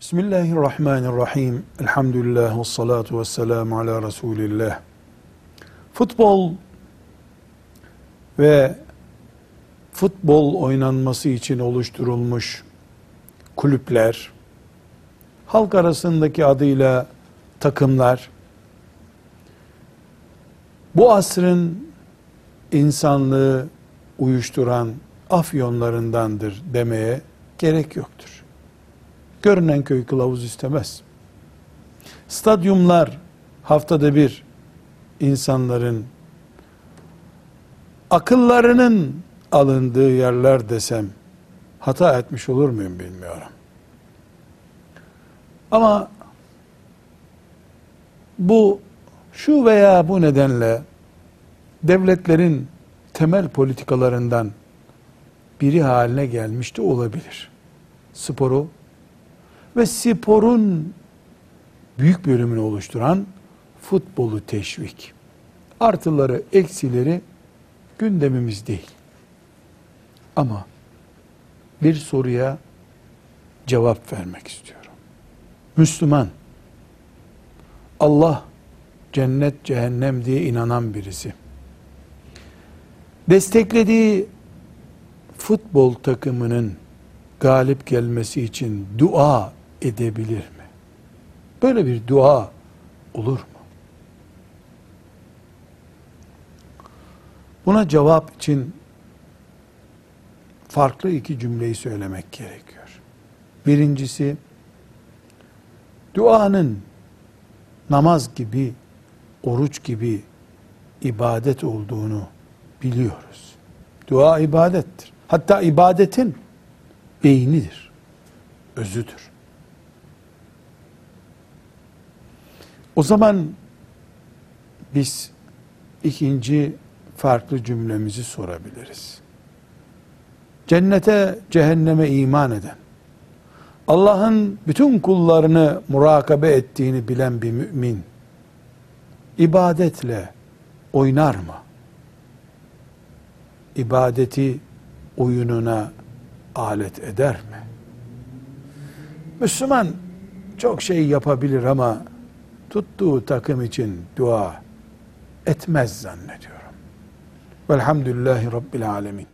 Bismillahirrahmanirrahim. Elhamdülillah ve salatu ve selamu ala Resulillah. Futbol ve futbol oynanması için oluşturulmuş kulüpler, halk arasındaki adıyla takımlar, bu asrın insanlığı uyuşturan afyonlarındandır demeye gerek yoktur. Görünen köy kılavuz istemez. Stadyumlar haftada bir insanların akıllarının alındığı yerler desem hata etmiş olur muyum bilmiyorum. Ama bu şu veya bu nedenle devletlerin temel politikalarından biri haline gelmiş de olabilir. Sporu ve sporun büyük bölümünü oluşturan futbolu teşvik. Artıları, eksileri gündemimiz değil. Ama bir soruya cevap vermek istiyorum. Müslüman, Allah cennet cehennem diye inanan birisi. Desteklediği futbol takımının galip gelmesi için dua edebilir mi? Böyle bir dua olur mu? Buna cevap için farklı iki cümleyi söylemek gerekiyor. Birincisi, duanın namaz gibi, oruç gibi ibadet olduğunu biliyoruz. Dua ibadettir. Hatta ibadetin beynidir, özüdür. O zaman biz ikinci farklı cümlemizi sorabiliriz. Cennete, cehenneme iman eden, Allah'ın bütün kullarını murakabe ettiğini bilen bir mümin, ibadetle oynar mı? İbadeti oyununa alet eder mi? Müslüman çok şey yapabilir ama tuttuğu takım için dua etmez zannediyorum. Velhamdülillahi Rabbil Alemin.